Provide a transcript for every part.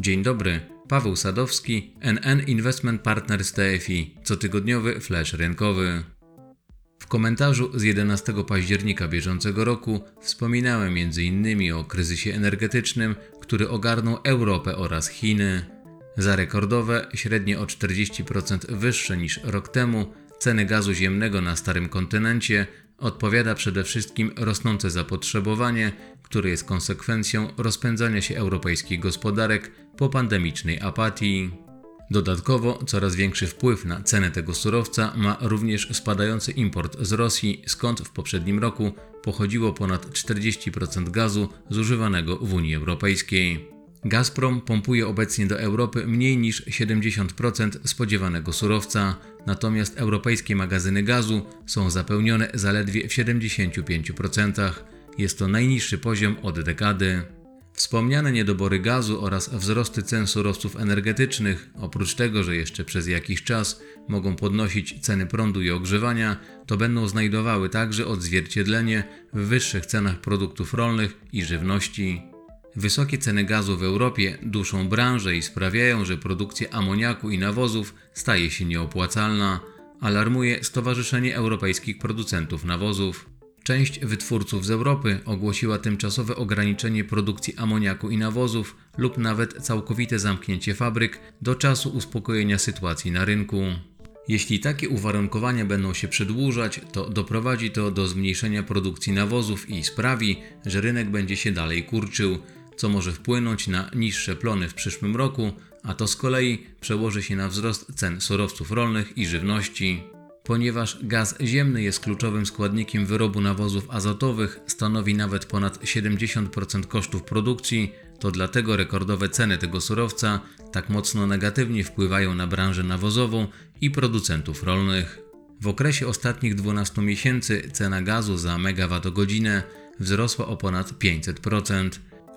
Dzień dobry, Paweł Sadowski, NN Investment Partners TFI, cotygodniowy flash rynkowy. W komentarzu z 11 października bieżącego roku wspominałem m.in. o kryzysie energetycznym, który ogarnął Europę oraz Chiny. Za rekordowe, średnio o 40% wyższe niż rok temu, ceny gazu ziemnego na starym kontynencie odpowiada przede wszystkim rosnące zapotrzebowanie, które jest konsekwencją rozpędzania się europejskich gospodarek po pandemicznej apatii. Dodatkowo coraz większy wpływ na cenę tego surowca ma również spadający import z Rosji, skąd w poprzednim roku pochodziło ponad 40% gazu zużywanego w Unii Europejskiej. Gazprom pompuje obecnie do Europy mniej niż 70% spodziewanego surowca, natomiast europejskie magazyny gazu są zapełnione zaledwie w 75%. Jest to najniższy poziom od dekady. Wspomniane niedobory gazu oraz wzrosty cen surowców energetycznych, oprócz tego, że jeszcze przez jakiś czas mogą podnosić ceny prądu i ogrzewania, to będą znajdowały także odzwierciedlenie w wyższych cenach produktów rolnych i żywności. Wysokie ceny gazu w Europie duszą branżę i sprawiają, że produkcja amoniaku i nawozów staje się nieopłacalna, alarmuje Stowarzyszenie Europejskich Producentów Nawozów. Część wytwórców z Europy ogłosiła tymczasowe ograniczenie produkcji amoniaku i nawozów lub nawet całkowite zamknięcie fabryk do czasu uspokojenia sytuacji na rynku. Jeśli takie uwarunkowania będą się przedłużać, to doprowadzi to do zmniejszenia produkcji nawozów i sprawi, że rynek będzie się dalej kurczył, co może wpłynąć na niższe plony w przyszłym roku, a to z kolei przełoży się na wzrost cen surowców rolnych i żywności. Ponieważ gaz ziemny jest kluczowym składnikiem wyrobu nawozów azotowych, stanowi nawet ponad 70% kosztów produkcji, to dlatego rekordowe ceny tego surowca tak mocno negatywnie wpływają na branżę nawozową i producentów rolnych. W okresie ostatnich 12 miesięcy cena gazu za megawattogodzinę wzrosła o ponad 500%.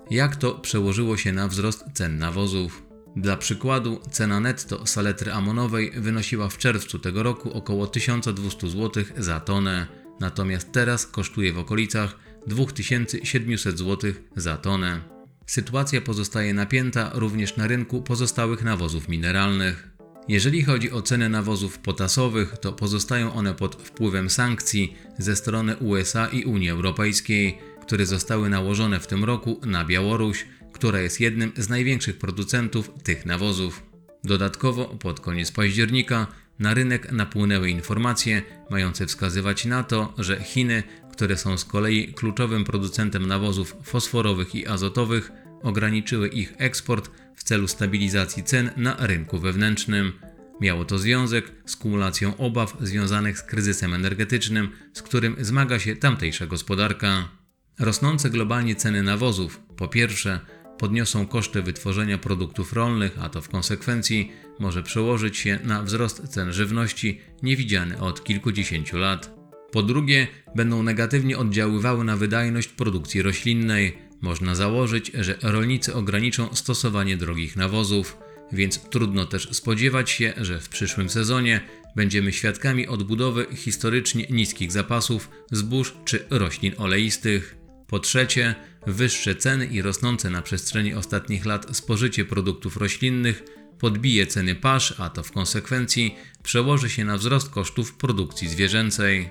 Jak to przełożyło się na wzrost cen nawozów? Dla przykładu, cena netto saletry amonowej wynosiła w czerwcu tego roku około 1200 zł za tonę, natomiast teraz kosztuje w okolicach 2700 zł za tonę. Sytuacja pozostaje napięta również na rynku pozostałych nawozów mineralnych. Jeżeli chodzi o ceny nawozów potasowych, to pozostają one pod wpływem sankcji ze strony USA i Unii Europejskiej, które zostały nałożone w tym roku na Białoruś, która jest jednym z największych producentów tych nawozów. Dodatkowo pod koniec października na rynek napłynęły informacje mające wskazywać na to, że Chiny, które są z kolei kluczowym producentem nawozów fosforowych i azotowych, ograniczyły ich eksport w celu stabilizacji cen na rynku wewnętrznym. Miało to związek z kumulacją obaw związanych z kryzysem energetycznym, z którym zmaga się tamtejsza gospodarka. Rosnące globalnie ceny nawozów, po pierwsze, podniosą koszty wytworzenia produktów rolnych, a to w konsekwencji może przełożyć się na wzrost cen żywności niewidziany od kilkudziesięciu lat. Po drugie, będą negatywnie oddziaływały na wydajność produkcji roślinnej. Można założyć, że rolnicy ograniczą stosowanie drogich nawozów, więc trudno też spodziewać się, że w przyszłym sezonie będziemy świadkami odbudowy historycznie niskich zapasów zbóż czy roślin oleistych. Po trzecie, wyższe ceny i rosnące na przestrzeni ostatnich lat spożycie produktów roślinnych podbije ceny pasz, a to w konsekwencji przełoży się na wzrost kosztów produkcji zwierzęcej.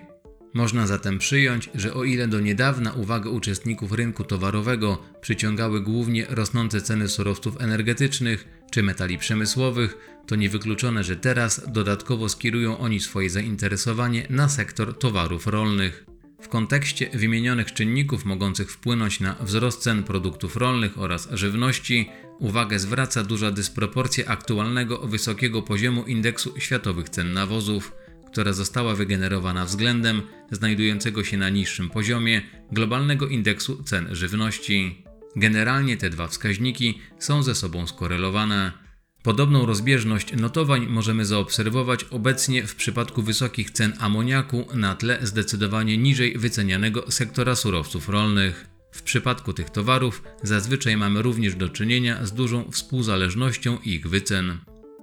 Można zatem przyjąć, że o ile do niedawna uwagę uczestników rynku towarowego przyciągały głównie rosnące ceny surowców energetycznych czy metali przemysłowych, to niewykluczone, że teraz dodatkowo skierują oni swoje zainteresowanie na sektor towarów rolnych. W kontekście wymienionych czynników mogących wpłynąć na wzrost cen produktów rolnych oraz żywności, uwagę zwraca duża dysproporcja aktualnego wysokiego poziomu indeksu światowych cen nawozów, która została wygenerowana względem znajdującego się na niższym poziomie globalnego indeksu cen żywności. Generalnie te dwa wskaźniki są ze sobą skorelowane. Podobną rozbieżność notowań możemy zaobserwować obecnie w przypadku wysokich cen amoniaku na tle zdecydowanie niżej wycenianego sektora surowców rolnych. W przypadku tych towarów zazwyczaj mamy również do czynienia z dużą współzależnością ich wycen.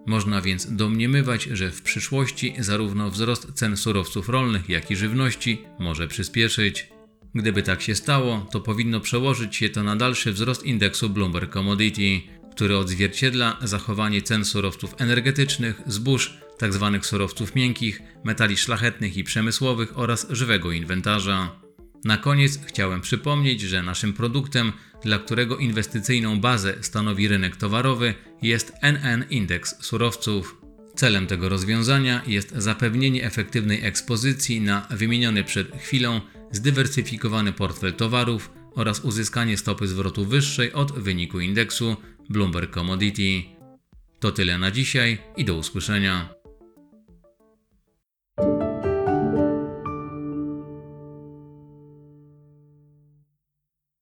Można więc domniemywać, że w przyszłości zarówno wzrost cen surowców rolnych, jak i żywności może przyspieszyć. Gdyby tak się stało, to powinno przełożyć się to na dalszy wzrost indeksu Bloomberg Commodity, który odzwierciedla zachowanie cen surowców energetycznych, zbóż, tzw. surowców miękkich, metali szlachetnych i przemysłowych oraz żywego inwentarza. Na koniec chciałem przypomnieć, że naszym produktem, dla którego inwestycyjną bazę stanowi rynek towarowy, jest NN Indeks Surowców. Celem tego rozwiązania jest zapewnienie efektywnej ekspozycji na wymieniony przed chwilą zdywersyfikowany portfel towarów oraz uzyskanie stopy zwrotu wyższej od wyniku indeksu Bloomberg Commodity. To tyle na dzisiaj i do usłyszenia.